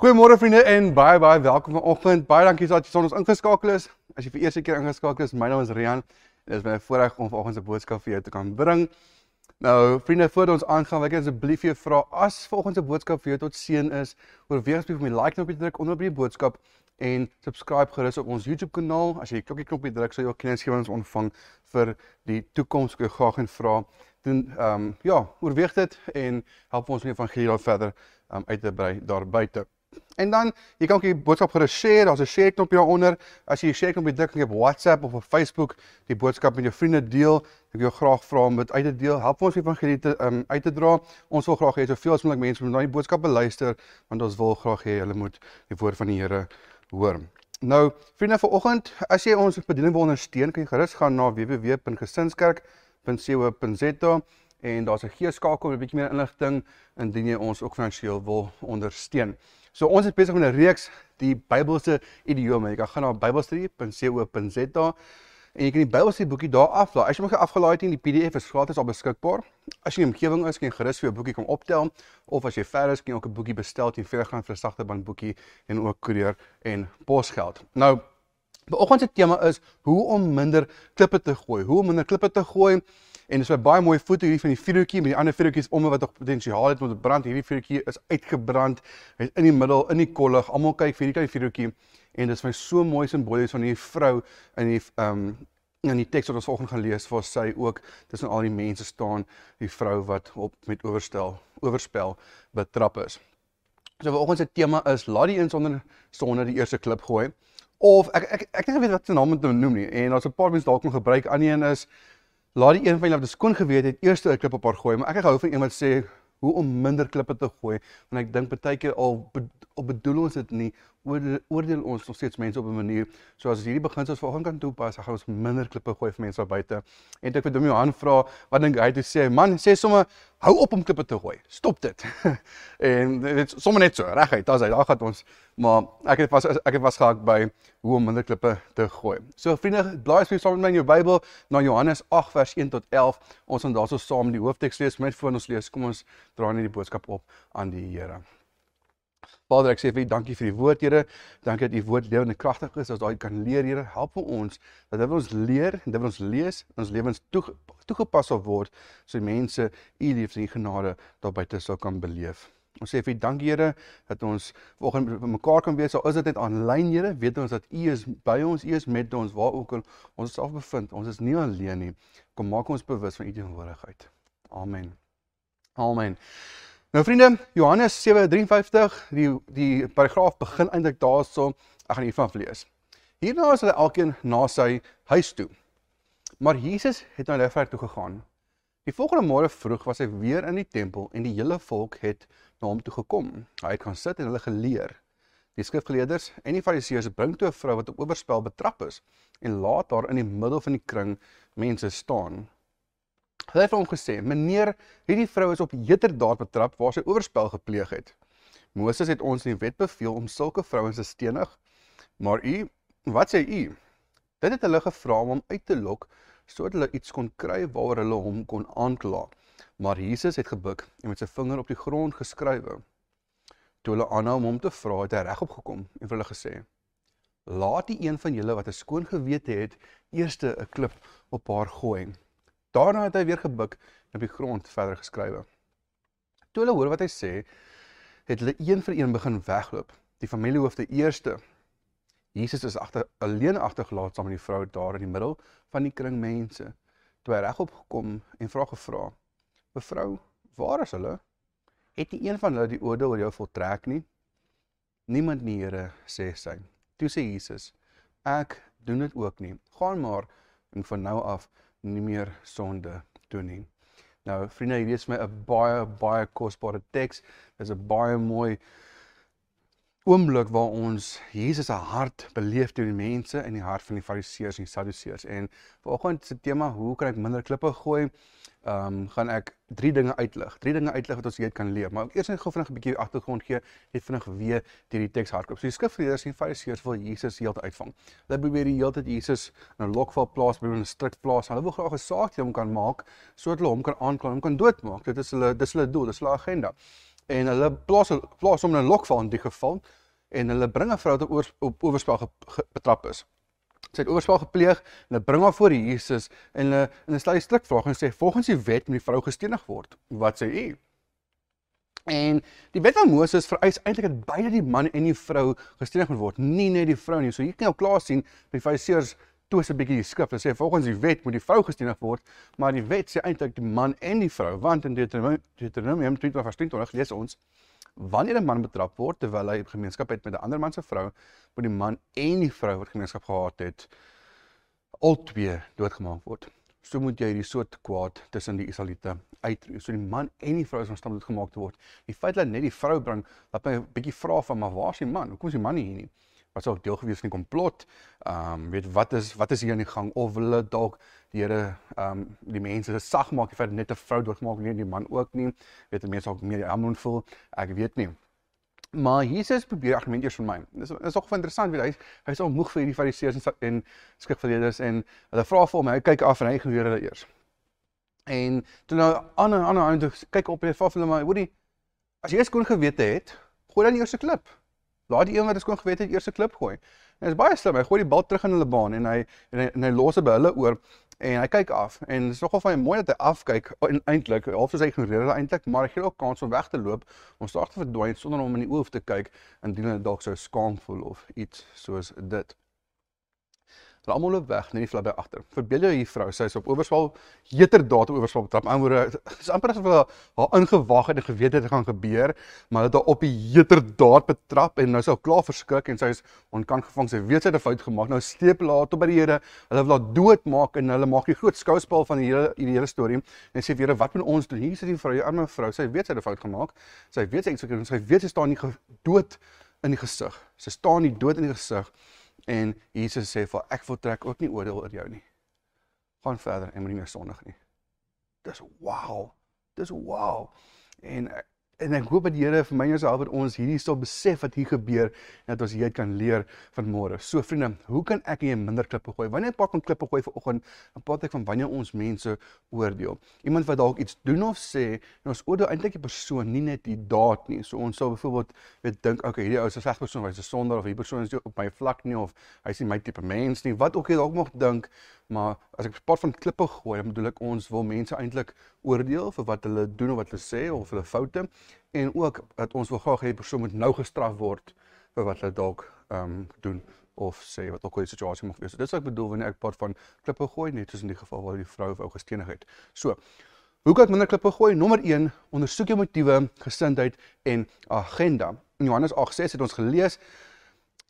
Goeiemôre vriende en baie baie welkom vanoggend. Baie dankie dat jy ons ingeskakel is. As jy vir eerste keer ingeskakel is, my naam is Rian. Dit is my voorreg om vanoggend se boodskap vir jou te kan bring. Nou, vriende, voordat ons aangaan, wil ek asseblief jou vra as vanoggend se boodskap vir jou tot seën is, oorweeg asseblief om die like knoppie te druk onder op die boodskap en subscribe gerus op ons YouTube kanaal. As jy die klokkie knoppie druk, sal jy ook kennisgewings ontvang vir die toekoms. Ek graag en vra doen ehm um, ja, oorweeg dit en help ons om die evangelie daar verder um, uit te brei daar buite. En dan jy kan ook die boodskap gerus share, daar's 'n share knoppie daaronder. As jy die share knoppie druk op WhatsApp of op Facebook, die boodskap met jou vriende deel, ek jou graag vra om dit uit te deel. Help ons evangelie te um, uit te dra. Ons wil graag hê soveel as moontlik mense moet na die boodskap beluister, want ons wil graag hê hulle moet die woord van die Here hoor. Nou, vriende vanoggend, as jy ons bediening wil ondersteun, kan jy gerus gaan na www.gesinskerk.co.za en daar's 'n geeskakel met 'n bietjie meer inligting indien jy ons ook finansiëel wil ondersteun. So ons is besig met 'n reeks die Bybelse idiome. Jy kan gaan na bybelstudie.co.za en jy kan die Bybelse boekie daar aflaai. As jy hom geafgelaai het, die PDF is gratis al beskikbaar. As jy in omgewing is, kan jy gerus vir jou boekie kom optel of as jy ver is, kan jy ook 'n boekie bestel teen R40 vir 'n sagte band boekie en ook koerier en posgeld. Nou Vanoggend se tema is hoe om minder klippe te gooi. Hoe om minder klippe te gooi. En dis 'n baie mooi foto hier van die vuurtjie met die ander vuurtjies om wat nog potensiaal het om te brand. Hierdie vuurtjie is uitgebrand. Hy's in die middel in die kollig. Almal kyk vir hierdie klein vuurtjie en dit is my so mooi simbolies van hierdie vrou in die ehm um, in die teks wat ons vanoggend gaan lees waar sy ook tussen al die mense staan, die vrou wat op met oorstel, oorspel betrap is. So vanoggend se tema is laat die een sonder sonder die eerste klip gooi. Of ek ek ek dink ek weet wat se naam om te noem nie en daar's 'n paar mense dalk nog gebruik. Aan een is laat die een van julle wat skoon geweet het eers 'n klip op haar gooi, maar ek hou van iemand sê hoe om minder klippe te gooi want ek dink baie keer al op bedoel ons dit nie oordeel ons nog steeds mense op 'n manier. So as hierdie beginsels volgens kan toepas gaan ons minder klippe gooi vir mense daar buite. En ek wil hom Johan vra wat dink hy toe sê? Man sê sommer hou op om klippe te gooi. Stop dit. En dit sommer net so reguit as hy daar gaan ons. Maar ek het was ek het was gehak by hoe om minder klippe te gooi. So vriende blaai asseblief saam met my in jou Bybel na Johannes 8 vers 1 tot 11 ons gaan daarso saam die hoofteks lees met voor ons lees. Kom ons dra net die boodskap op aan die Here Vader, ek sê vir U dankie vir die woord, Here. Dankie dat U woord lewend en kragtig is. As daai kan leer, Here, help vir ons dat dit ons leer en dit ons lees in ons lewens toe, toegepas sal word sodat mense U liefde en genade daar buite sal kan beleef. Ons sê vir U dankie, Here, dat ons vanoggend mekaar kan wees. Al is dit net aanlyn, Here, weet ons dat U is by ons, U is met ons waar ook al ons self bevind. Ons is nie alleen nie. Kom maak ons bewus van U teenwoordigheid. Amen. Amen. Nou vriende, Johannes 7:53, die die paragraaf begin eintlik daarso. Ek gaan hiervan lees. Hierna is hulle elkeen na sy huis toe. Maar Jesus het na Leefwerk toe gegaan. Die volgende môre vroeg was hy weer in die tempel en die hele volk het na hom toe gekom. Hy het gaan sit en hulle geleer. Die skrifgeleerders en die fariseërs bring toe 'n vrou wat op oorspel betrap is en laat haar in die middel van die kring mense staan. Hulle het hom gesê: "Meneer, hierdie vrou is op heterdaad betrap waar sy oorspel gepleeg het. Moses het ons in die wet beveel om sulke vrouens te stenig. Maar u, wat sê u?" Dit het hulle gevra om hom uit te lok sodat hulle iets kon kry waaroor hulle hom kon aankla. Maar Jesus het gebuk en met sy vinger op die grond geskrywe. Toe hulle aanhou om hom te vra, het hy regop gekom en vir hulle gesê: "Laat die een van julle wat 'n skoon gewete het, eerste 'n klip op haar gooi." Daarna het hy weer gebuk en op die grond verder geskrywe. Toe hulle hoor wat hy sê, het hulle een vir een begin wegloop. Die familiehoofde eerste. Jesus is agter alleen agtergelaat saam met die vrou daar in die middel van die kring mense. Toe hy regop gekom en vra gevra: "Mevrou, waar is hulle? Het nie een van hulle die oordeel oor jou voltrek nie?" "Niemand nie, Here," sê sy. Toe sê Jesus: "Ek doen dit ook nie. Gaan maar en van nou af nie meer sonde doen nie. Nou vriende, hierdie is my 'n baie baie kosbare teks. Dit is 'n baie mooi oomblik waar ons Jesus se hart beleef deur die mense in die hart van die Fariseërs en die Sadduseërs. En vanoggend se tema, hoe kan ek minder klippe gooi? ehm um, gaan ek drie dinge uitlig. Drie dinge uitlig wat ons hier kan leer. Maar eers net gou vinnig 'n bietjie agtergrond gee, net vinnig weer deur die teks hardloop. So die skrifgeleerders en fariseërs wil Jesus heeltyd uitvang. Hulle probeer die heeltyd Jesus in 'n lokval plaas, by 'n strik plaas. Hulle wil graag 'n saak teen hom kan maak sodat hulle hom kan aankla, hom kan doodmaak. Dit is hulle dis hulle doel, dis hulle agenda. En hulle plaas plaas hom in 'n lokval in die geval en hulle bring 'n vrou wat oor, op oorspel betrap is. Sy het oorspel gepleeg en hulle bring haar voor Jesus en hulle en hulle stel die strikvraag en sê volgens die wet moet die vrou gestenig word. Wat sê u? En die wet van Moses vereis eintlik dat beide die man en die vrou gestenig moet word, nie net die vrou nie. So hier kan jy al klaar sien die fariseërs twis 'n bietjie die skrif. Hulle sê volgens die wet moet die vrou gestenig word, maar die wet sê eintlik die man en die vrou, want in Deuteronomium 20:20 lees ons wanneer 'n man betrap word terwyl hy gemeenskap het met 'n ander man se vrou, moet die man en die vrou wat gemeenskap gehad het albei doodgemaak word. So moet jy die soort kwaad tussen die Israeliete uitroei. So die man en die vrou is omstaan doodgemaak te word. Die feit dat net die vrou bring, laat my 'n bietjie vra van maar waar is die man? Hoekom is die man nie hier nie? Was ook deel gewees van die komplot. Ehm um, weet wat is wat is hier aan die gang of hulle dalk die Here ehm um, die mense se sag maak vir net 'n vrou doodgemaak nie die man ook nie. Weet mense ook meer jammer voel. Ek weet nie. Maar Jesus probeer argument eers vir my. Dis is ook interessant weet hy hy is al moeg vir hierdie fariseërs en, en skrifgeleerders en hulle vra vir hom hy kyk af en hy gehoor hulle eers. En toe nou ander ander ander kyk op en vra vir hulle maar hoorie as jy eens kon gewete het, gooi dan die eerste klip. Laat die een wat skoon gewet het eers 'n klip gooi. En dit is baie slim. Hy gooi die bal terug in hulle baan en hy en hy, en hy los dit by hulle oor en hy kyk af. En dit is nogal van mooi dat hy afkyk eintlik. Half soos hy ignoreer hulle eintlik, maar hy gee ook kans om weg te loop, om stadig te verdwyn sonder om in die oë te kyk indien hulle dalk sou skaam voel of iets soos dit. Hulle almal loop weg, net die vlak by agter. Verbeel jou hier vrou, sy is op oorspel heterdaad op oorspel betrap. Aanwoorde, dis amper asof hulle haar ingewag het en geweet het dit gaan gebeur, maar hulle het haar op die heterdaad betrap en nou is sy klaar verskrik en sy is onkant gevang. Sy weet sy het 'n fout gemaak. Nou steep hulle haar tot by die Here. Hulle wil haar doodmaak en hulle maak die groot skouspel van die hele die hele storie en sê vir Here, wat moet ons doen? Hier sit die vrou, die arme vrou. Sy weet sy het 'n fout gemaak. Sy weet sy het iets gedoen. Sy weet sy staan nie dood in die gesig. Sy staan nie dood in die gesig. En Jesus sê vir ek wil trek ook nie oordeel oor jou nie. Gaan verder en moenie meer sondig nie. Dis wow. Dis wow. En en ek hoop dat die Here vir my en jou help dat ons hierdie sal besef wat hier gebeur en dat ons hier kan leer van môre. So vriende, hoe kan ek hier minder klippe gooi? Wanneer pak ons klippe gooi vir oggend? Dan praat ek van wanneer ons mense oordeel. Iemand wat dalk iets doen of sê, en ons oordeel eintlik die persoon, nie net die daad nie. So ons sal byvoorbeeld weet dink, okay, hierdie ou is 'n slegte persoon, hy's 'n sondaar of hierdie persoon is nie op my vlak nie of hy's nie my tipe mens nie. Wat ook jy dalk mag dink, maar as ek praat van klippe gooi, dan bedoel ek ons wil mense eintlik oordeel vir wat hulle doen of wat hulle sê of hulle foute en ook dat ons wil graag hê die persoon moet nou gestraf word vir wat hulle dalk ehm um, doen of sê wat ook al die situasie mag wees. Dit is wat ek bedoel wanneer ek praat van klippe gooi net soos in die geval waar die vrou wou gestenig het. So, hoe kan ek minder klippe gooi? Nommer 1, ondersoek jou motiewe, gesindheid en agenda. In Johannes 8:6 het ons gelees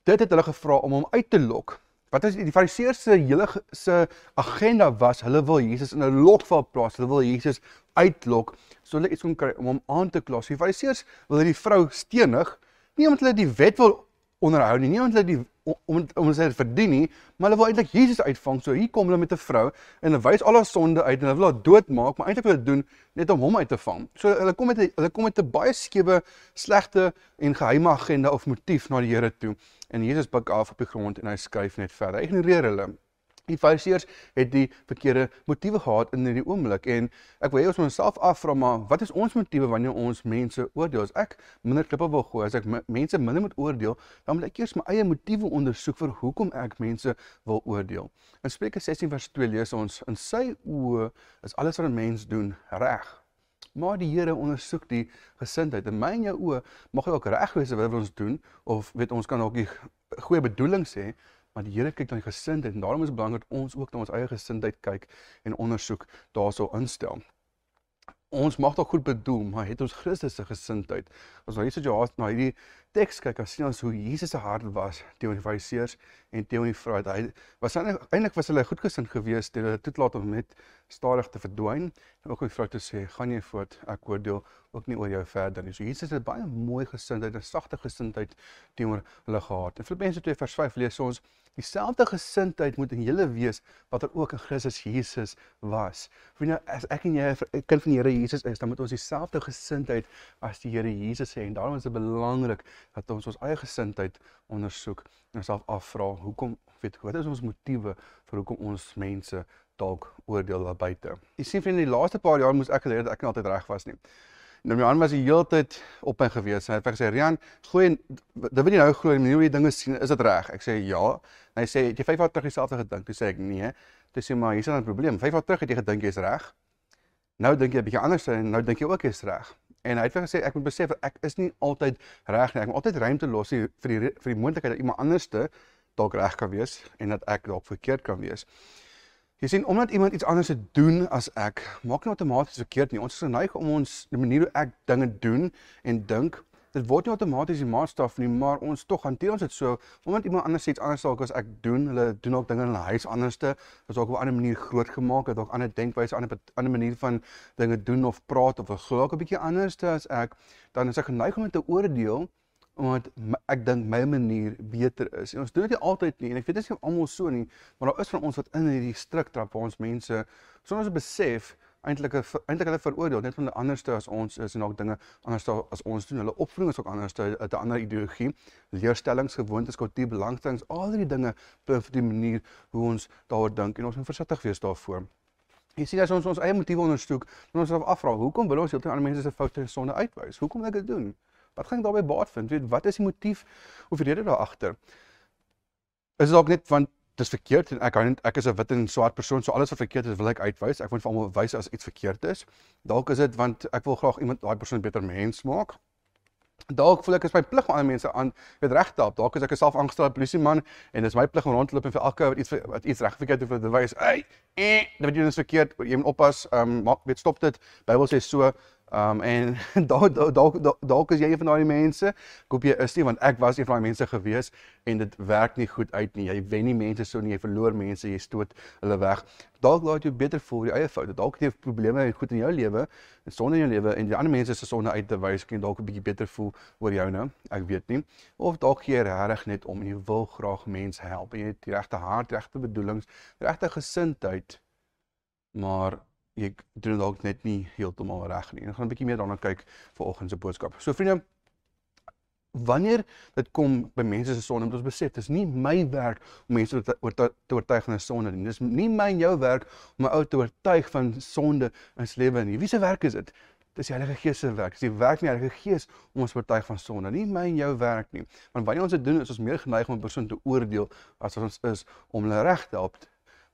dit het hulle gevra om hom uit te lok. Wat is die fariseërs se hele se agenda was, hulle wil Jesus in 'n lokval plaas. Hulle wil Jesus uitlok so hulle iets kon kry om hom aan te kla. Die Fariseërs wil hierdie vrou stenig, nie omdat hulle die wet wil onderhou nie, nie omdat hulle die om om sy verdien nie, maar hulle wil eintlik Jesus uitvang. So hier kom hulle met 'n vrou en hulle wys al haar sonde uit en hulle wil haar doodmaak, maar eintlik wil hulle doen net om hom uit te vang. So hulle kom met hulle kom met 'n baie skewe, slegte en geheime agenda of motief na die Here toe. En Jesus buig af op die grond en hy skryf net verder. Hy ignoreer hulle. Die Fariseërs het die verkeerde motiewe gehad in hierdie oomblik en ek wil hê ons moet onsself afvra maar wat is ons motiewe wanneer ons mense oordeel? As ek minder klippe wil gooi, as ek mense minder moet oordeel, dan moet ek eers my eie motiewe ondersoek vir hoekom ek mense wil oordeel. In Spreuke 16 vers 2 lees ons in sy oë is alles wat 'n mens doen reg. Maar die Here ondersoek die gesindheid. In my en jou oë mag dit ook reg wees wat ons doen of weet ons kan ook die goeie bedoelings hê, maar die Here kyk na die gesindheid en daarom is belangrik dat ons ook na ons eie gesindheid kyk en ondersoek daarso instel. Ons mag dalk goed bedoel, maar het ons Christus se gesindheid? As ons hierdie situasie na hierdie teks kyk, as sien ons hoe Jesus se hart was teenoor die Fariseërs en teenoor die vrou. Hy was eintlik was hulle goedgesind geweest deur hulle toelaat om net stadig te verdwyn en ook om die vrou te sê, "Gaan jy voort, ek oordeel ook nie oor jou verder nie." So Jesus het baie mooi gesindheid en sagte gesindheid teenoor hulle gehad. In Filippense 2 vers 5 lees ons Dieselfde gesindheid moet in julle wees wat er ook in Christus Jesus was. Vriende, as ek en jy 'n kind van die Here Jesus is, dan moet ons dieselfde gesindheid as die Here Jesus hê en daarom is dit belangrik dat ons ons eie gesindheid ondersoek en onsself afvra, hoekom weet wat is ons motiewe vir hoekom ons mense dalk oordeel daar buite. Jy sien vriende, die laaste paar jaar moes ek geleer dat ek nie altyd reg was nie. Nou my aan was die hele tyd op my gewees. Hy het vir gesê, "Rian, gooi dit wil jy nou glo, jy moet dinge sien, is dit reg?" Ek sê, "Ja." En hy sê, "Het jy 5 jaar terug dieselfde gedink?" Toe sê ek, "Nee." Toe sê maar, "Hier's 'n probleem. 5 jaar terug het jy gedink jy's reg. Nou dink jy 'n bietjie anders en nou dink jy ook jy's reg." En hy het vir gesê, "Ek moet besef ek is nie altyd reg nie. Ek moet altyd ruimte los vir die vir die moontlikheid dat iemand anderste dalk reg kan wees en dat ek dalk verkeerd kan wees." Jy sien omdat iemand iets anders het doen as ek, maak nie outomaties verkeerd nie. Ons is geneig om ons die manier hoe ek dinge doen en dink, dit word nie outomaties die maatstaf nie, maar ons tog hanteer ons dit so omdat iemand anders iets anders dalk as ek doen. Hulle doen ook dinge in hulle huis anderste. Dit is ook op 'n ander manier groot gemaak, het ook ander denkwyse, ander ander manier van dinge doen of praat of glo ook 'n bietjie anders as ek, dan is ek geneig om te oordeel omdat ek dink my manier beter is. En ons doen dit nie altyd nie en ek weet dit is nie almal so nie, maar daar is van ons wat in hierdie struik trap waar ons mense sonder ons besef eintlik eintlik hulle veroordeel net van die anderste as ons is en ook dinge anders as ons doen. Hulle opvoeding is ook anders 'n ander ideologie, leerstellings, gewoontes, kultuur, belangstellings, al hierdie dinge beïnvloed die manier hoe ons daaroor dink en ons moet versigtig wees daarvoor. Jy sien as ons ons eie motiewe ondersoek, dan ons afvra, hoekom wil ons heeltemal ander mense se foute en sonde uitwys? Hoekom wil ek dit doen? Wat gaan ek daarbey baat vind? Weet wat is die motief of die rede daar agter? Is dit dalk net want dit is verkeerd en ek kan ek is 'n wit en swart persoon, so alles wat verkeerd is wil ek uitwys. Ek wil vir almal wys as iets verkeerd is. Dalk is dit want ek wil graag iemand daai persoon beter mens maak. Dalk voel ek is my plig om ander mense aan weet reg te help. Dalk is ek 'n selfaangestelde polisieman en dis my plig om rond te loop en vir elke wat iets wat iets reg verkeerd hoef te wys. Ey, eh, dit wat jy doen is verkeerd. Jy moet oppas. Ehm um, maak weet stop dit. Bybel sê so. Um en dalk dalk dalk is jy een van daai mense. Ek hoop jy is nie want ek was een van daai mense gewees en dit werk nie goed uit nie. Jy wen nie mense so nie, jy verloor mense, jy stoot hulle weg. Dalk laat jy beter voel jou eie foute. Dalk het jy probleme goed in jou lewe en sonde in jou lewe en die ander mense se sonde uit te wys, kan dalk 'n bietjie beter voel oor jou nou. Ek weet nie. Of dalk gee jy regtig net om en jy wil graag mense help en jy het die regte hart, regte bedoelings, regte gesindheid. Maar jy doen dit dalk net nie heeltemal reg nie. Ons gaan 'n bietjie meer daarna kyk vir oggend se boodskap. So vriende, wanneer dit kom by mense se sonde, moet ons besef dis nie my werk om mense te te oortuig van 'n sonde nie. Dis nie my en jou werk om 'n ou te oortuig van sonde in sy lewe nie. Wie se werk is dit? Dis die Heilige Gees se werk. Dis die werk van die Heilige Gees om ons oortuig van sonde. Nie my en jou werk nie. Want wanneer ons dit doen, is ons meer geneig om 'n persoon te oordeel as ons is om hulle reg te help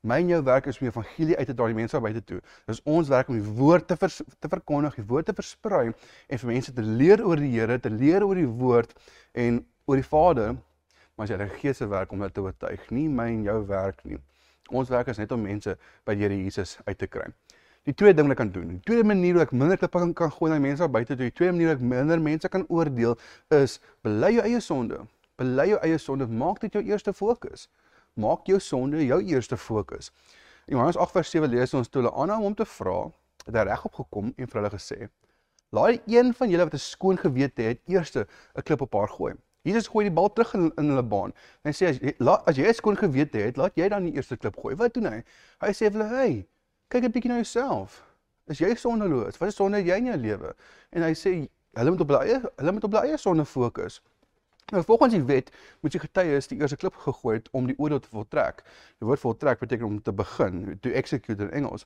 My en jou werk is om die evangelie uit te dra die mense buite toe. Dis ons werk om die woord te vers, te verkondig, die woord te versprei en vir mense te leer oor die Here, te leer oor die woord en oor die Vader. Maar jy het 'n gees se werk om dit te oortuig, nie my en jou werk nie. Ons werk is net om mense by die Here Jesus uit te kry. Die tweede ding wat ek kan doen, die tweede manier hoe ek minder klippe kan, kan gooi na mense buite toe, die tweede manier hoe ek minder mense kan oordeel is bely jou eie sonde. Bely jou eie sonde, maak dit jou eerste fokus maak jou sonde jou eerste fokus. Johannes 8 vers 7 lees ons toe hulle aanhou om te vra, het hy regop gekom en vir hulle gesê: "Laai een van julle wat 'n skoon gewete het, eerste 'n klip op haar gooi." Jesus gooi die bal terug in, in hulle baan. Hy sê as jy as jy 'n skoon gewete het, laat jy dan die eerste klip gooi. Wat doen hy? Hy sê vir hulle: "Hey, kyk 'n bietjie na jouself. Is jy sondeloos? Wat is sonde jy in jou lewe?" En hy sê hulle moet op hulle eie hulle moet op hulle eie sonde fokus. Nou volgens die wet moet jy getuies die eerste klip gegooi het om die oordeel te voltrek. Die woord voltrek beteken om te begin, to execute in Engels.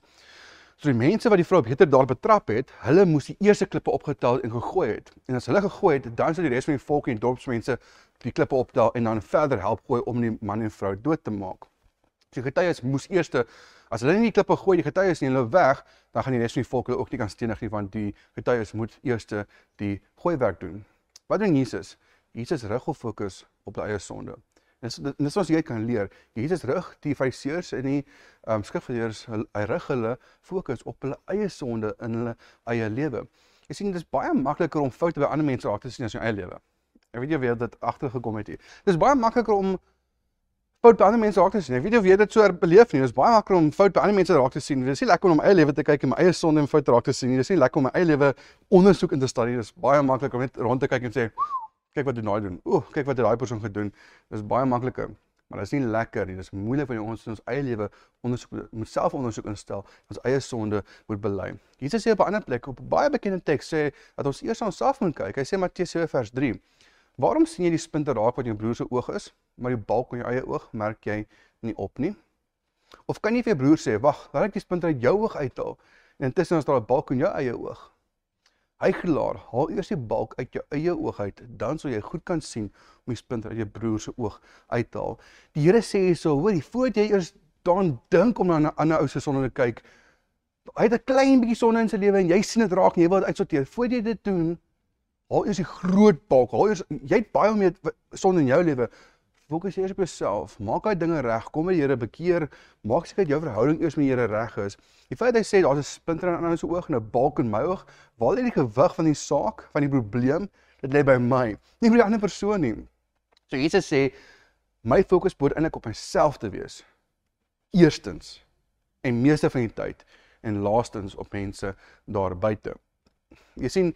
So die mense wat die vrou beter daar betrap het, hulle moes die eerste klippe opgetel en gegooi het. En as hulle gegooi het, dan sou die res van die volk en dorpsmense die klippe optel en dan verder help gooi om die man en vrou dood te maak. So die getuies moes eers as hulle nie die klippe gooi, die getuies nie hulle weg, dan gaan die res van die volk hulle ook nie kan stenig nie want die getuies moet eers die gooi werk doen. Wat doen Jesus? Jesus rig hul fokus op hulle eie sonde. En dis dis ons jy kan leer. Jesus rig die fariseërs en die ehm um, skrifgeleerdes hy rig hulle fokus op hulle eie sonde in hulle eie lewe. Jy sien dis baie makliker om foute by ander mense raak te sien as jou eie lewe. Ek weet jy weet dit agtergekom het hier. Dis baie makliker om fout by ander mense raak te sien. Ek weet jy weet dit so beleef nie. Dis baie makliker om fout by ander mense raak te sien. Dis nie lekker om my eie lewe te kyk en my eie sonde en foute raak te sien nie. Dis nie lekker om my eie lewe ondersoek in te stel nie. Dis baie makliker om net rond te kyk en sê kyk wat doen daai doen. Ooh, kyk wat het daai persoon gedoen. Dis baie makliker. Maar dit is nie lekker nie. Dit is moeilik vir ons in ons eie lewe ondersoek moet self ondersoek instel. Ons eie sonde moet bely. Jesus sê op 'n ander plek op 'n baie bekende teks sê dat ons eers aan onsself moet kyk. Hy sê Matteus 7 vers 3. Waarom sien jy die spinte raak wat jou broer se oog is, maar die balk in jou eie oog merk jy nie op nie? Of kan jy vir jou broer sê, "Wag, laat ek die spinte uit jou oog uithaal." En intussen is daar 'n balk in jou eie oog. Hygelaar, haal eers die balk uit jou eie oog uit, dan sal jy goed kan sien om die spint uit jou broer se oog uit te haal. Die Here sê hierso, hoorie, voordat jy eers daaraan dink om na 'n ander ou se sonde te kyk, hy het 'n klein bietjie sonde in sy lewe en jy sien dit raak en jy wil dit uitsorteer. Voordat jy dit doen, haal eers die groot balk. Haal eers jy het baie meer sonde in jou lewe. Fokus eers op jouself. Maak daai dinge reg. Kom by die Here, bekeer. Maak seker dat jou verhouding eers met die Here reg is. Die feit hy sê daar's 'n splinter in 'n ander se oog en 'n balk in my oog, waar lê die gewig van die saak, van die probleem? Dit lê by my, nie by die ander persoon nie. So Jesus sê my fokus moet eintlik op myself te wees. Eerstens en meeste van die tyd en laastens op mense daar buite. Jy sien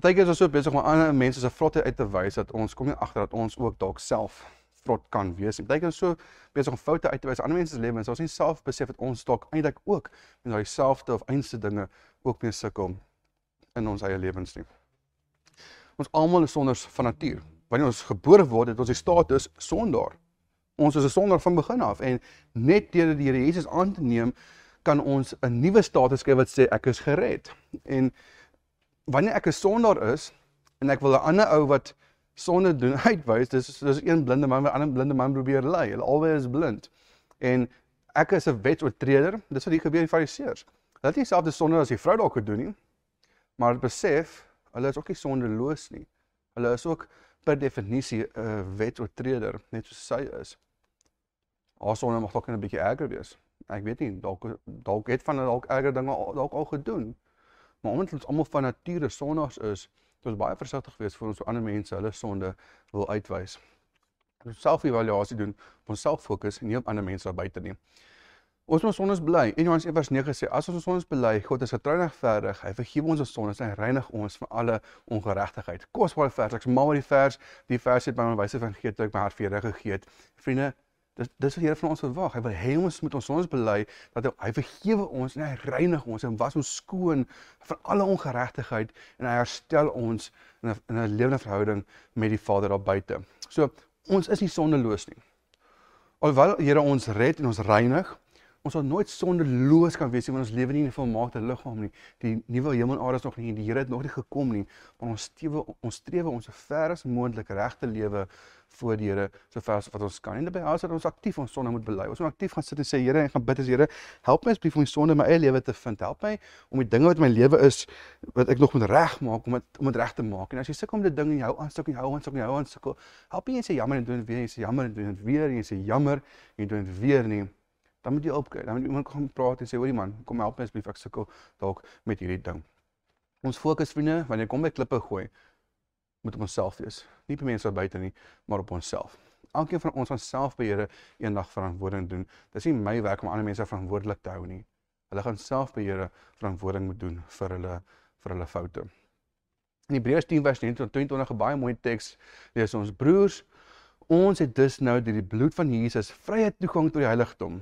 baie keer is ons so besig om ander mense se vlotte uit te wys dat ons kom nie agter dat ons ook dalk self vrot kan wees. Baie keer is so besig om foute uit te wys ander mense se lewens. Ons nie self besef dat ons dalk eintlik ook met daai selfde of einste dinge ook mee sukkel in ons eie lewens nie. Ons almal is sonders van natuur. Wanneer ons gebore word, het ons die status sondaar. Ons is 'n sondaar van begin af en net deur die Here Jesus aan te neem, kan ons 'n nuwe status kry wat sê ek is gered. En wanneer ek 'n sondaar is en ek wil 'n ander ou wat sonde doen uitwys, dis dis een blinde man wat 'n ander blinde man probeer lei. Hulle albei is blind. En ek is 'n wetsoortreder. Dis wat hier gebeur in die Fariseërs. Hulle het nie selfde sonde as die vrou dalk gedoen nie. Maar hulle besef hulle is ook nie sondeloos nie. Hulle is ook per definisie 'n wetsoortreder, net soos sy is. Haar sonde mag dalk 'n bietjie erger wees. Ek weet nie, dalk dalk het van dalk erger dinge dalk al gedoen. Maar omdat ons almal van nature sondaars is, moet ons baie versigtig wees voor ons so ander mense hulle sonde wil uitwys. Ons self-evaluasie doen, op onsself fokus en nie op ander mense daar buite nie. Ons moet sondes bely. En Johannes 1:9 sê as ons ons sondes bely, God is getrou en regverdig. Hy vergewe ons ons sondes en reinig ons van alle ongeregtigheid. Kosbare vers. Ek maak maar die vers, die vers het by my wyse van geet ek my hart vir Here gegee het. Vriende, Dis dis wat Here van ons verwag. Hy wil hê ons moet ons sondes bely dat hy, hy vergewe ons en hy reinig ons en was ons skoon van alle ongeregtigheid en hy herstel ons in 'n in 'n lewende verhouding met die Vader daar buite. So ons is nie sondeloos nie. Alhoewel Here ons red en ons reinig, Ons sal nooit sondeloos kan wees nie want ons lewe nie in 'n volmaakte liggaam nie. Die nuwe hemel en aarde is nog nie, die Here het nog nie gekom nie. Maar ons strewe ons strewe om so ver as moontlik reg te lewe voor die Here so ver as wat ons kan. En daarbey is ons aktief ons sonde moet bely. Ons moet aktief gaan sit en sê Here, ek gaan bid as Here, help my asseblief om die sonde in my eie lewe te vind. Help my om die dinge wat my lewe is wat ek nog moet regmaak om dit om dit reg te maak. En as jy sukkel om dit ding in jou aanstuk en jou aanstuk en jou aanstuk, help jy sê jammer en doen dit weer, jy sê jammer en doen dit weer, jy sê jammer en doen dit weer nie dan moet jy opkyk. Dan moet iemand kom praat en sê, "Hoorie man, kom help my asseblief, ek sukkel dalk met hierdie ding." Ons fokus vriende, wanneer kom by klippe gooi, moet op onsself wees. Nie by mense buite nie, maar op onsself. Elkeen van ons gaan self by Here eendag verantwoording doen. Dis nie my werk om ander mense verantwoordelik te hou nie. Hulle gaan self by Here verantwoording moet doen vir hulle vir hulle foute. In Hebreërs 10 vers 22 'n baie mooi teks lees ons broers, ons het dus nou deur die bloed van Jesus vrye toegang tot die heiligdom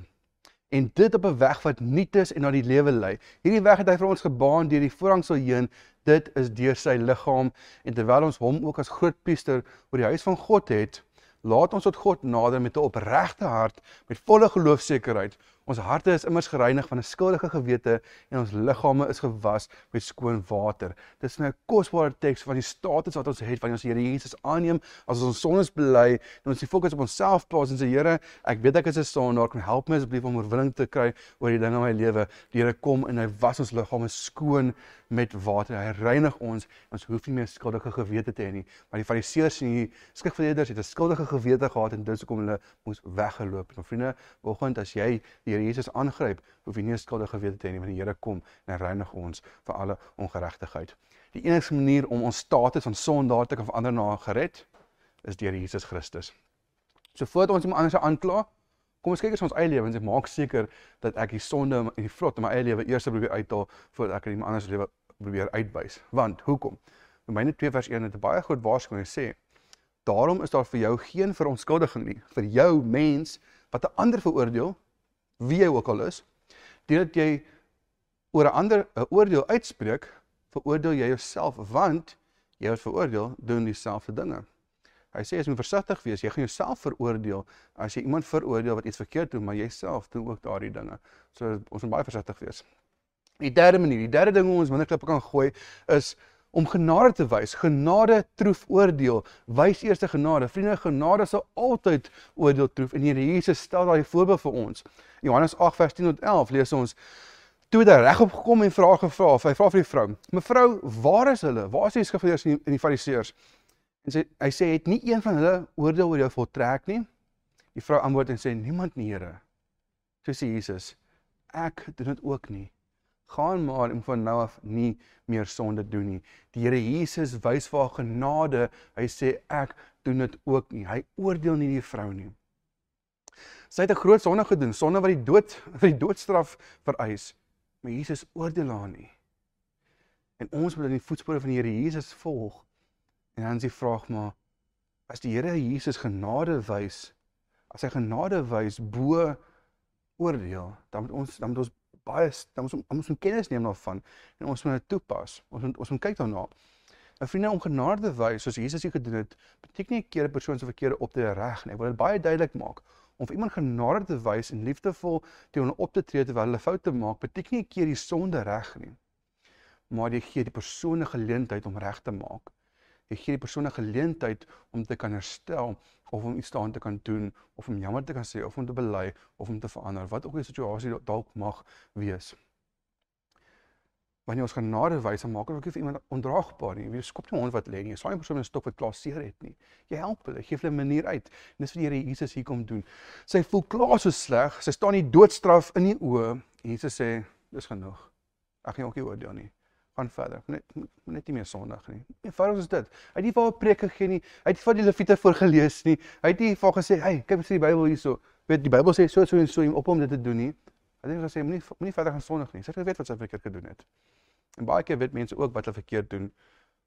en dit op 'n weg wat nuut is en na die lewe lei. Hierdie weg het hy vir ons gebaan deur die voorhangsel heen. Dit is deur sy liggaam en terwyl ons hom ook as groot priester oor die huis van God het, laat ons tot God nader met 'n opregte hart met volle geloofsekerheid Ons harte is immers gereinig van 'n skuldige gewete en ons liggame is gewas met skoon water. Dit is 'n kosbare teks van die status wat ons het wanneer ons die Here Jesus aanneem as ons ons sondes bely en ons fokus op onsself plaas en sê Here, ek weet ek is 'n sondaar, kom help my asseblief om oorwinning te kry oor die dinge in my lewe. Die Here kom en hy was ons liggame skoon met water. Hy reinig ons. Ons hoef nie meer skuldige gewete te hê nie. Maar die Fariseërs en die skrifgeleerders het 'n skuldige gewete gehad en dit is hoekom hulle moes weggeloop. En vriende, vanoggend as jy die Here Jesus aangryp, hoef jy nie skuldige gewete te hê nie, want die Here kom en reinig ons vir alle ongeregtigheid. Die enigste manier om ons status van sondaar te kan verander na gered is deur Jesus Christus. So voordat ons iemand anders aankla, kom ons kyk eens ons eie lewens en maak seker dat ek die sonde en die vrot in my eie lewe eers probeer uithaal voordat ek in iemand anders lewe probeer uitwys. Want hoekom? Romeine 2 vers 1 het 'n baie groot waarskuwing sê: "Daarom is daar vir jou geen verontskuldiging nie vir jou mens wat 'n ander veroordeel wie jy ook al is, deurdat jy oor 'n ander 'n oordeel uitspreek, veroordeel jy jouself want jy word veroordeel doen dieselfde dinge. Hy sê as jy versigtig wees, jy gaan jouself veroordeel as jy iemand veroordeel wat iets verkeerd doen, maar jy self doen ook daardie dinge. So ons moet baie versigtig wees. Die derde manier, die derde ding hoe ons minder klippe kan gooi is om genade te wys. Genade troef oordeel. Wys eers genade. Vriende, genade sal altyd oordeel troef en Here Jesus stel daai voorbeeld vir ons. Johannes 8 vers 10 tot 11 lees ons toe hy regop gekom en vra gevra. Hy vra vir die vrou: "Mevrou, waar is hulle? Waar is die skrifgeleerdes en die fariseërs?" En sy hy sê het nie een van hulle oordeel oor jou voltrek nie. Die vrou antwoord en sê: "Niemand nie, Here." So sê Jesus: "Ek doen dit ook nie." Gaan maar en van nou af nie meer sonde doen nie. Die Here Jesus wys vir haar genade. Hy sê ek doen dit ook nie. Hy oordeel nie die vrou nie. Sy het 'n groot sonde gedoen, sonde wat die dood vir die doodstraf vereis. Maar Jesus oordeel haar nie. En ons moet in die voetspore van die Here Jesus volg. En dan is die vraag maar as die Here Jesus genade wys, as hy genade wys bo oordeel, dan moet ons dan moet ons baie dan ons ons moet kennis neem daarvan en ons moet dit toepas. Ons moet ons moet kyk daarna. 'n Vriende om genade wys soos Jesus dit gedoen het, beteken nie 'n keer 'n persoon se verkeerde optrede reg nie. Ek wil dit baie duidelik maak. Om vir iemand genade te wys en liefdevol teenoor hulle op te tree terwyl hulle foute maak, beteken nie 'n keer die sonde reg nie. Maar jy gee die persoon 'n geleentheid om reg te maak. Jy gee die persoon 'n geleentheid om te kan herstel of om iets daaraan te kan doen of om jammer te kan sê of om te bely of om te verander wat ook die situasie dalk mag wees. Wanneer ons genade wys, dan maak dit ook nie vir iemand ondraagbaar nie. Jy skop nie hond wat lê nie. Jy saai 'n persoon in 'n stok wat klaar seer het nie. Jy help hulle, gee hulle 'n manier uit. En dis wat die Here Jesus hier kom doen. Sy voel klaar so sleg. Sy staan die doodstraf in die oë. Jesus sê, dis genoeg. Ek gaan jou ook nie oordeel nie gaan verder. Net net nie meer Sondag nie. Eenvoudig is dit. Hy het nie vir 'n preek gegee nie. Hy het nie vir die Lewiete voorgeles nie. Hy het nie vir gesê, "Hey, kyk wat sê die Bybel hierso." Weet die Bybel sê so so en so op om dit te doen nie. Hy het gesê moenie moenie verder gaan Sondag nie. Sy het geweet wat sy verkeerd gedoen het. En baie keer weet mense ook wat hulle verkeerd doen.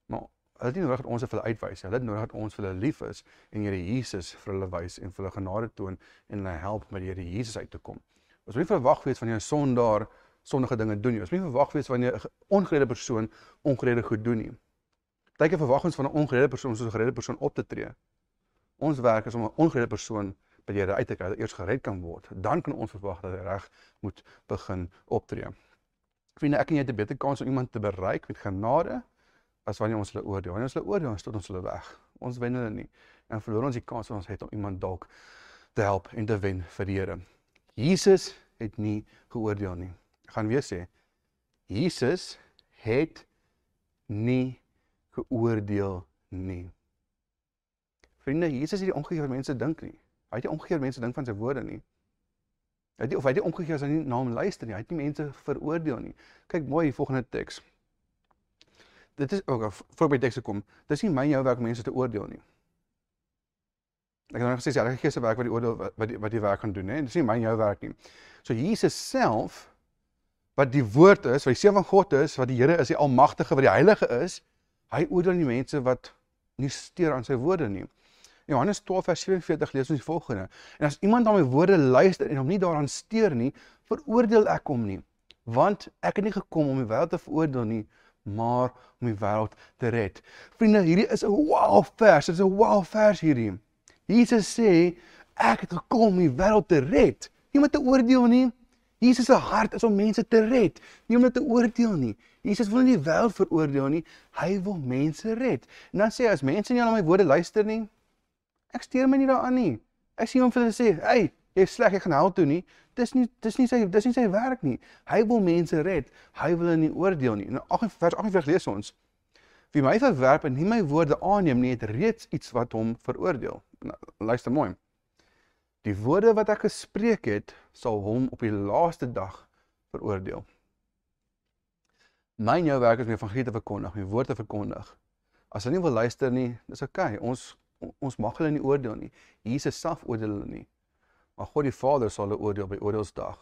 Maar hulle het nie nodig dat ons vir hulle uitwys nie. Hulle het nodig dat ons vir hulle lief is en Here Jesus vir hulle wys en vir hulle genade toon en hulle help met die Here Jesus uit te kom. Ons moet nie verwag wees van jou sondaar sondige dinge doen nie. Ons moet verwag wees wanneer 'n ongeredde persoon ongeredde goed doen nie. Partyke verwag ons van 'n ongeredde persoon soos 'n geredde persoon op te tree. Ons werk is om 'n ongeredde persoon by die Here uit te kry eers gered kan word. Dan kan ons verwag dat hy reg moet begin optree. Vriende, ek en jy het 'n beter kans om iemand te bereik met genade as wanneer ons hulle oordeel. Wanneer ons hulle oordeel, dan ons hulle weg. Ons wen hulle nie. En verloor ons die kans wat ons het om iemand dalk te help en te wen vir die Here. Jesus het nie geoordeel nie gaan weer sê Jesus het nie geoordeel nie. Vriende, Jesus het nie omgegee wat mense dink nie. Hy het nie omgegee wat mense dink van sy woorde nie. Hy het nie of hy het nie omgegee as hy nie na hom luister nie. Hy het nie mense veroordeel nie. Kyk mooi die volgende teks. Dit is ook voor by teks kom. Dis nie my jou werk om mense te oordeel nie. Ek het nou gesê die Gees se werk wat die oordeel wat die, wat die werk gaan doen, hè. Dis nie my jou werk nie. So Jesus self wat die woord is, wat die seun van God is, wat die Here is, die almagtige, wat die heilige is, hy oordeel nie mense wat nie steur aan sy woorde nie. Johannes 12 vers 47 lees ons die volgende: En as iemand na my woorde luister en hom nie daaraan steur nie, veroordeel ek hom nie, want ek het nie gekom om die wêreld te veroordeel nie, maar om die wêreld te red. Vriende, hierdie is 'n wow vers. Dit is 'n wow vers hierdie. Jesus sê ek het gekom om die wêreld te red, nie om te oordeel nie. Jesus se hart is om mense te red, nie om hulle te oordeel nie. Jesus wil nie die wêreld veroordeel nie, hy wil mense red. En dan sê hy as mense nie aan my woorde luister nie, ek steur my nie daaraan nie. Ek sien hom vir hulle sê, "Hey, jy is sleg, jy gaan hel toe nie." Dis nie dis nie sy dis nie sy werk nie. Hy wil mense red. Hy wil hulle nie oordeel nie. In 8 vers 48 lees ons: Wie my verwerp en nie my woorde aanneem nie, het reeds iets wat hom veroordeel. Nou, luister mooi. Die woorde wat ek gespreek het, sal hom op die laaste dag veroordeel. My en jou werk is om die evangelie te verkondig, die woord te verkondig. As hulle nie wil luister nie, dis oukei. Okay. Ons ons mag hulle nie oordeel nie. Jesus self oordeel hulle nie. Maar God die Vader sal hulle oordeel by oordeelsdag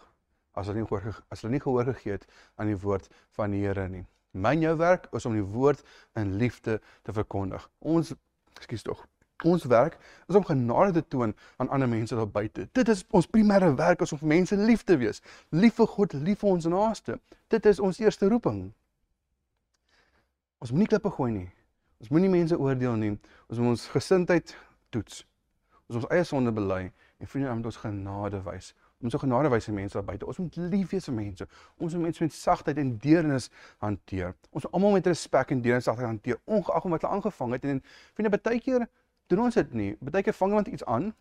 as hulle nie gehoor as hulle nie gehoor gegee het aan die woord van die Here nie. My en jou werk is om die woord in liefde te verkondig. Ons ekskuus tog. Ons werk is om genade te toon aan ander mense daar buite. Dit is ons primêre werk as om vir mense lief te wees. Lief vir God, lief vir ons naaste. Dit is ons eerste roeping. Ons moenie klippe gooi nie. Ons moenie mense oordeel nie. Ons moet ons gesindheid toets. Ons ons eie sonde bely en vriende aan ons genade wys Ons moet genadewyse mense daar buite. Ons moet lief wees vir mense. Ons moet mense met sagtheid en deernis hanteer. Ons moet almal met respek en deernis hanteer, ongeag wat hulle aangevang het en vriende baie keer doen ons dit nie. Baie keer vang iemand iets aan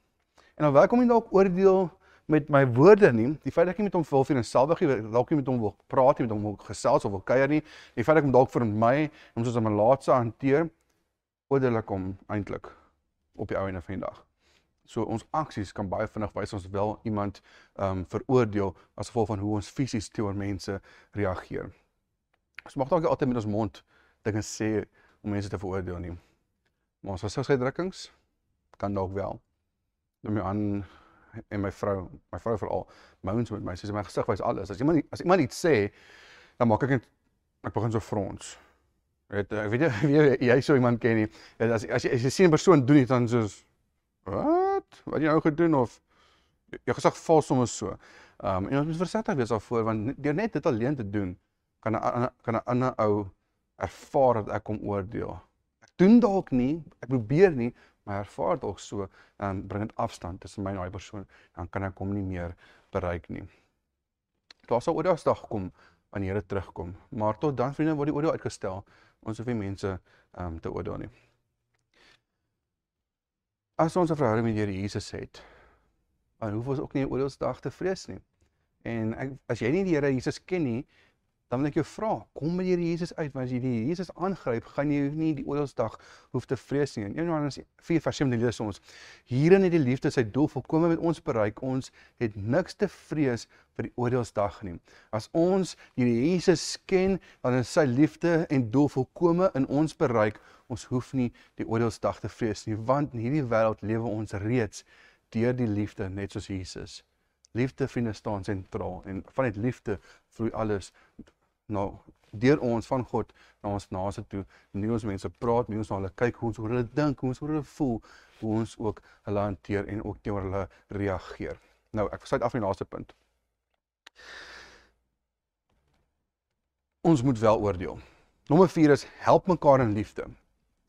en dan welkom jy dalk oordeel met my woorde nie. Die feit dat ek nie met hom wil vir 'n selfig dalk nie met hom wil praat nie, met hom wil gesels of wil kuier nie. Die feit dat ek hom dalk vir my om soos 'n malaatse hanteer, oordeel ek hom eintlik op die ou en af van die dag. So ons aksies kan baie vinnig wys ons wel iemand ehm um, veroordeel as gevolg van hoe ons fisies teenoor mense reageer. Ons mag dalk altyd met ons mond dinge sê om mense te veroordeel nie. Maar ons gesigsuitdrukkings kan dalk wel. Neem aan en my vrou, my vrou veral, moans met my, sy sê my gesig wys alles. As iemand as iemand iets sê, dan maak ek net ek begin so frons. Weet ek weet jy jy so iemand ken nie. As as jy as jy sien 'n persoon doen iets dan soos wat? Wat jy nou gedoen of jou gesig val sommer so. Ehm um, en ons moet versigtig wees daarvoor want deur net dit alleen te doen kan 'n kan 'n ander ou ervaar dat ek hom oordeel. Doen dalk nie, ek probeer nie, maar ervaar dalk so, um, bring dit afstand tussen my en daai persoon, dan kan ek hom nie meer bereik nie. Daar sal oordagsdag kom wanneer dit terugkom, maar tot dan vriende word die oordeel uitgestel. Ons hoef nie mense um, te oordeel nie as ons 'n verhouding met die Here Jesus het, dan hoef ons ook nie oordeelsdag te vrees nie. En ek, as jy nie die Here Jesus ken nie, dan wil ek jou vra, kom met die Here Jesus uit, want as jy die Here Jesus aangryp, gaan jy nie die oordeelsdag hoef te vrees nie. In Johannes 4:7 lees ons: Hierin het die liefde sy doel volkome met ons bereik. Ons het niks te vrees vir die oordeelsdag nie. As ons die Here Jesus ken, dan is sy liefde en doel volkome in ons bereik. Ons hoef nie die oordeelsdag te vrees nie, want in hierdie wêreld lewe ons reeds deur die liefde net soos Jesus. Liefde vriende staan sentraal en vanuit liefde vloei alles nou deur ons van God na ons naaste toe. Nie ons mense praat, nie ons na hulle kyk, hoe ons oor hulle dink, hoe ons oor hulle voel, hoe ons ook hulle hanteer en ook teenoor hulle reageer. Nou, ek sluit af met die laaste punt. Ons moet wel oordeel. Nommer 4 is help mekaar in liefde.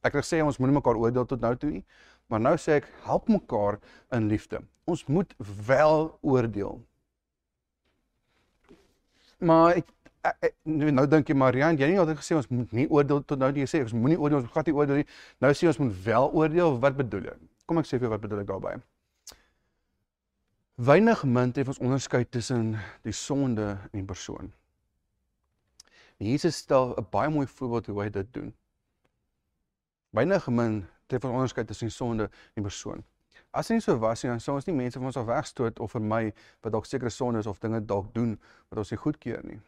Ek wil sê ons moenie mekaar oordeel tot nou toe nie, maar nou sê ek help mekaar in liefde. Ons moet wel oordeel. Maar ek nou, nou dink jy Marian, jy het altyd gesê ons moet nie oordeel tot nou jy sê ons moenie oordeel, ons gaan nie oordeel nie. Nou sê ons moet wel oordeel. Wat bedoel jy? Kom ek sê vir jou wat bedoel ek daarmee? Weinig min het ons onderskei tussen die sonde en die persoon. Jesus stel 'n baie mooi voorbeeld hoe hy dit doen. Weinig min het ons onderskei tussen die sonde en die persoon. As dit nie so was nie, dan sou ons nie mense van ons af wegstoot of vir my wat dalk sekere sondes of dinge dalk doen wat ons nie goedkeur nie.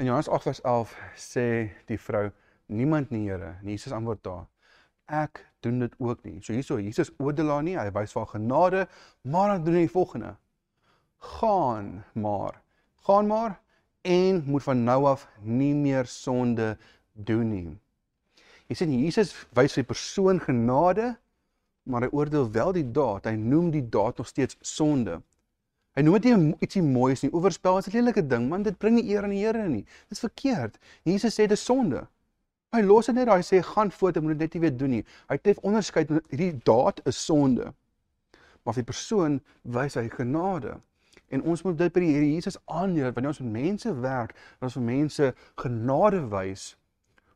In Johannes 8 vers 11 sê die vrou niemand nie Here. Jesus antwoord daar. Ek doen dit ook nie. So hierso Jesus oordeel haar nie, hy wys vir genade, maar dan doen hy die volgende. Gaan maar. Gaan maar en moet van nou af nie meer sonde doen nie. Jy sien Jesus wys vir die persoon genade, maar hy oordeel wel die daad. Hy noem die daad nog steeds sonde. Hy noem dit ietsie moois nie. Oorspel is 'n lelike ding, want dit bring nie eer aan die Here nie. Dit is verkeerd. Jesus sê dit is sonde. Hy los dit net daar. Hy sê gaan voort en moet dit net nie weer doen nie. Hy tref onderskeid. Hierdie daad is sonde. Maar vir die persoon wys hy genade. En ons moet dit by die Here Jesus aanleer wanneer ons met mense werk, dat ons vir mense genade wys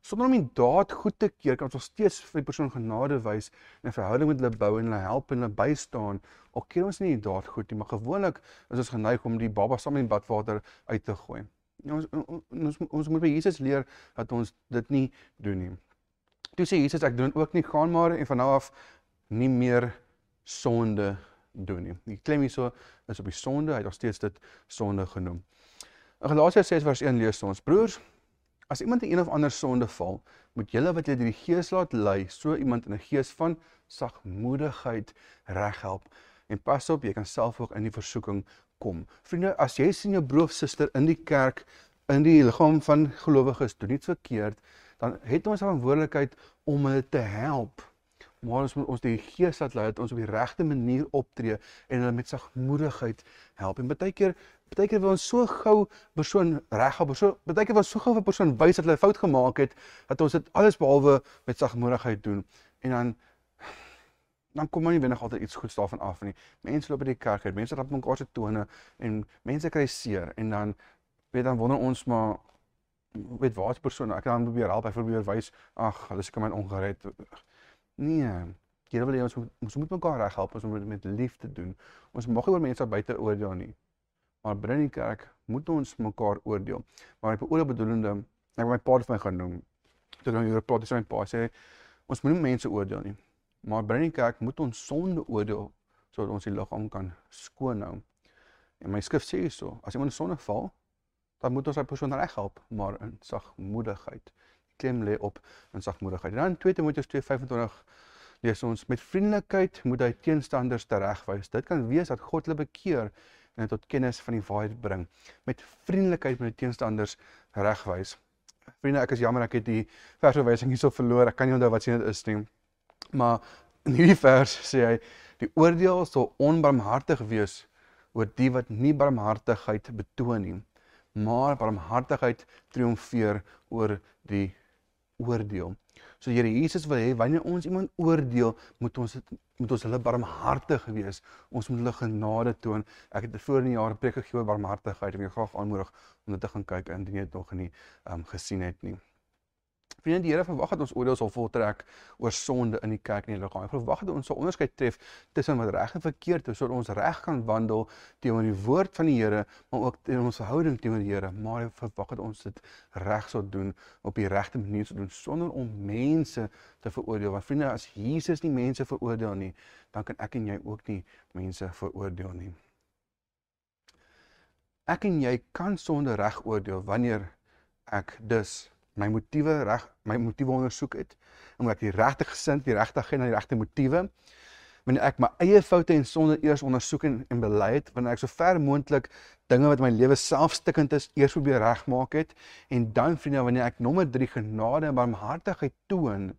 sonder om die daad goed te keer, kan ons nog steeds vir die persoon genade wys en 'n verhouding met hulle bou en hulle help en hulle bystaan. Al keer ons nie die daad goed nie, maar gewoonlik is ons geneig om die baba saam in badwater uit te gooi. Ons, ons ons moet by Jesus leer dat ons dit nie doen nie. Toe sê Jesus ek doen ook nie gaan maar en van nou af nie meer sonde doen nie. Die klem hierso is op die sonde, hy het nog steeds dit sonde genoem. In Galasiërs 6 vers 1 lees ons: Broers, As iemand in een of ander sonde val, moet julle wat julle deur die Gees laat lei, so iemand in 'n gees van sagmoedigheid reghelp. En pas op, jy kan self ook in die versoeking kom. Vriende, as jy sien jou broer of suster in die kerk in die liggaam van gelowiges doen iets verkeerd, dan het ons 'n verantwoordelikheid om hulle te help. Maar ons moet ons die Gees laat lei dat ons op die regte manier optree en hulle met sagmoedigheid help. En baie keer baie keer wil ons so gou persoon reghelp, so baie keer wil ons so gou 'n persoon wys dat hulle 'n fout gemaak het dat ons dit alles behalwe met sagmoedigheid doen. En dan dan kom nie wenig altyd iets goeds daarvan af nie. Mense loop by die kerk uit, mense rap mekaar se tone en mense kry seer en dan weet dan wonder ons maar weet waar is persoon ek kan probeer help, ek probeer wys ag, hulle seker my ongered. Nee. Here wil hê ons moet ons moet mekaar reg help, ons moet met liefde doen. Ons mag nie oor mense buite oordeel nie. Maar binne die kerk moet ons mekaar oordeel. Maar ek beoordeel bedoelende ek my pa het my genoem. Toe dan hier praat sy my pa sê ons moet nie mense oordeel nie. Maar binne die kerk moet ons sonde oordeel sodat ons die liggaam kan skoon hou. En my skrif sê hierso, as iemand sonde val, dan moet ons daai persoon reghelp, maar in sagmoedigheid. Klem lê op in sagmoedigheid. En dan 2 Timoteus 2:25 lees ons met vriendelikheid moet hy teenstanders teregwys. Dit kan wees dat God hulle bekeer en tot kennis van die waarheid bring. Met vriendelikheid moet hy teenstanders regwys. Vriende, ek is jammer ek het die versverwysing hierso verloor. Ek kan nie onthou wat sien dit is nie. Maar in hierdie vers sê hy die oordeel sal onbarmhartig wees oor die wat nie barmhartigheid betoon nie maar barmhartigheid triomfeer oor die oordeel. So Here Jesus wil hê wanneer ons iemand oordeel, moet ons moet ons hulle barmhartig wees. Ons moet hulle genade toon. Ek het voor in die jare preek gegee oor barmhartigheid. Ek wil graag aanmoedig om dit te gaan kyk indien jy dit nog nie um, gesien het nie. Vriende, die Here verwag dat ons oordeel sal voltrek oor sonde in die kerk en die liggaam. Hy verwag dat ons sal onderskeid tref tussen wat reg en verkeerd is sodat ons reg kan wandel teenoor die woord van die Here, maar ook teenoor ons verhouding teenoor die Here. Maar hy verwag dat ons dit reg sal doen op die regte manier sal doen sonder om mense te veroordeel. Want vriende, as Jesus nie mense veroordeel nie, dan kan ek en jy ook nie mense veroordeel nie. Ek en jy kan sonde reg oordeel wanneer ek dus my motiewe reg my motiewe ondersoek het en ek die regte gesind, die regte agenda, die regte motiewe. Wanneer ek my eie foute en sonde eers ondersoek en, en bely het, wanneer ek so ver moontlik dinge wat my lewe selfstikkend is, eers probeer regmaak het en dan vriende, wanneer ek nommer 3 genade en barmhartigheid toon,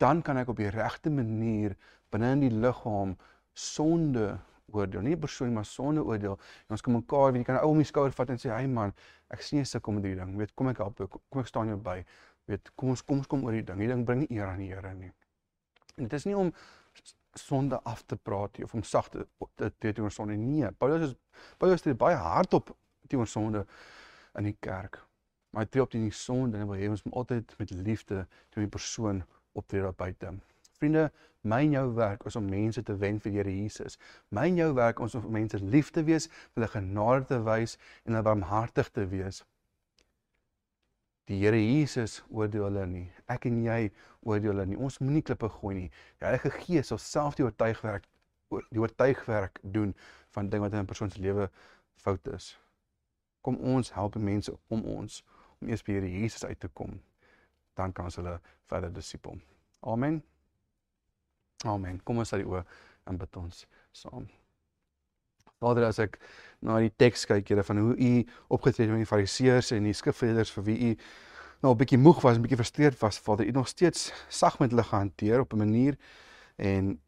dan kan ek op die regte manier binne in die liggaam sonde oordeel, nie persoon maar sonde oordeel. En ons kan mekaar, weet jy, kan ou om die skouer vat en sê, "Hey man, ek sien jy sukkel met hierdie ding. Weet, kom ek help jou. Kom ek staan jou by. Weet, kom ons kom ons kom oor die ding. Hierdie ding bring nie eer aan die Here nie." En dit is nie om sonde af te praat nie of om sagte te te teenoor sonde nie. Paulus is Paulus het baie hard op teenoor sonde in die kerk. Maar hy tree op teen die sonde en hy wil hê ons moet altyd met liefde teenoor die persoon optree daar buite. Vriende, my en jou werk is om mense te wen vir Here Jesus. My en jou werk is om mense lief te wees, hulle genade te wys en hulle barmhartig te wees. Die Here Jesus oordeel hulle nie. Ek en jy oordeel hulle nie. Ons moenie klippe gooi nie. Die Heilige Gees sal self die oortuigwerk die oortuigwerk doen van dinge wat in 'n persoon se lewe fout is. Kom ons help mense om ons om eers by Here Jesus uit te kom. Dan kan ons hulle verder disipel. Amen. Amen. Kom ons uit die oë en bid ons saam. Vader, as ek na die teks kyk, Here, van hoe u opgetree het met die Fariseërs en die skrifgeleerders vir wie u nou 'n bietjie moeg was, 'n bietjie frustreerd was, Vader, u nog steeds sag met hulle gehanteer op 'n manier en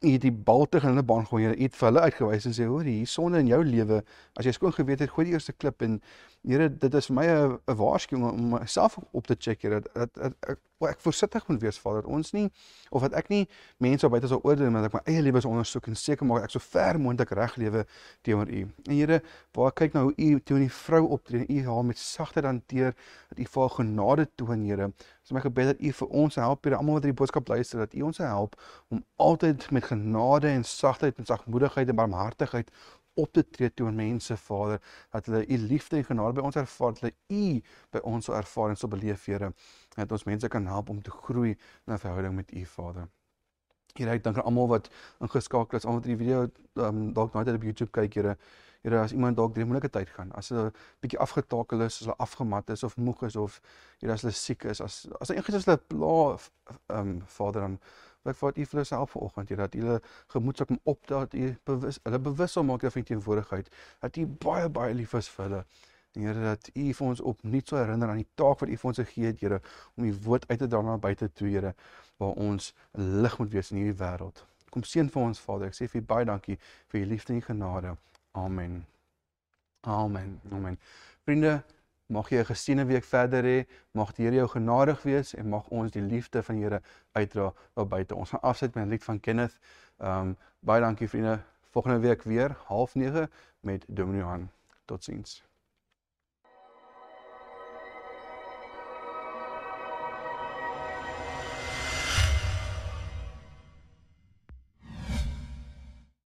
u het die bal terug in hulle baan gooi, Here, u het vir hulle uitgewys en sê, hoor, hier sonde in jou lewe, as jy skoon geweet het, gooi die eerste klip en Here, dit is vir my 'n waarskuwing om myself op te check, Here, dat, dat, dat ek ek versigtig moet wees, Vader, dat ons nie of dat ek nie mense buite sal oordeel maar dat ek my eie lewe sal ondersoek en seker maak ek so ver moontlik reg lewe teenoor U. En Here, waar ek kyk na hoe U teenoor die vrou optree, U haar met sagtheid hanteer, dat U vir haar genade toon, Here. Dis my gebed dat U vir ons help, Here, almal wat hierdie boodskap luister, dat U ons help om altyd met genade en sagtheid en sagmoedigheid en barmhartigheid op te tree teenoor mense, Vader, dat hulle u liefde en genade by ons ervaar, dat hulle u by ons sal ervaar en sal beleef, Here, dat ons mense kan help om te groei in 'n verhouding met u, Vader. Here, ek dank aan almal wat ingeskakel is, almal wat hierdie video um, dalk nooit op YouTube kyk, Here. Here, as iemand dalk deur 'n moeilike tyd gaan, as hulle bietjie afgetakel is, as hulle afgemat is of moeg is of Here, as hulle siek is, as as enige as hulle pla, ehm um, Vader dan Ek vat u vir hulle self vanoggend hier dat hulle gemoed sou kom op dat u bewus hulle bewus sal maak van u teenwoordigheid dat u baie baie lief is vir hulle. Here dat u vir ons opnuut sou herinner aan die taak wat u vir ons gegee het Here om u woord uit te dra na buite toe Here waar ons lig moet wees in hierdie wêreld. Kom seën vir ons Vader. Ek sê vir u baie dankie vir u liefde en genade. Amen. Amen. Amen. Vriende, Mag jy 'n geseënde week verder hê. Mag die Here jou genadig wees en mag ons die liefde van die Here uitdra daar buite. Ons gaan afsluit met 'n lied van Kenneth. Ehm um, baie dankie vriende. Volgende week weer 09:30 met Dominee Johan. Totsiens.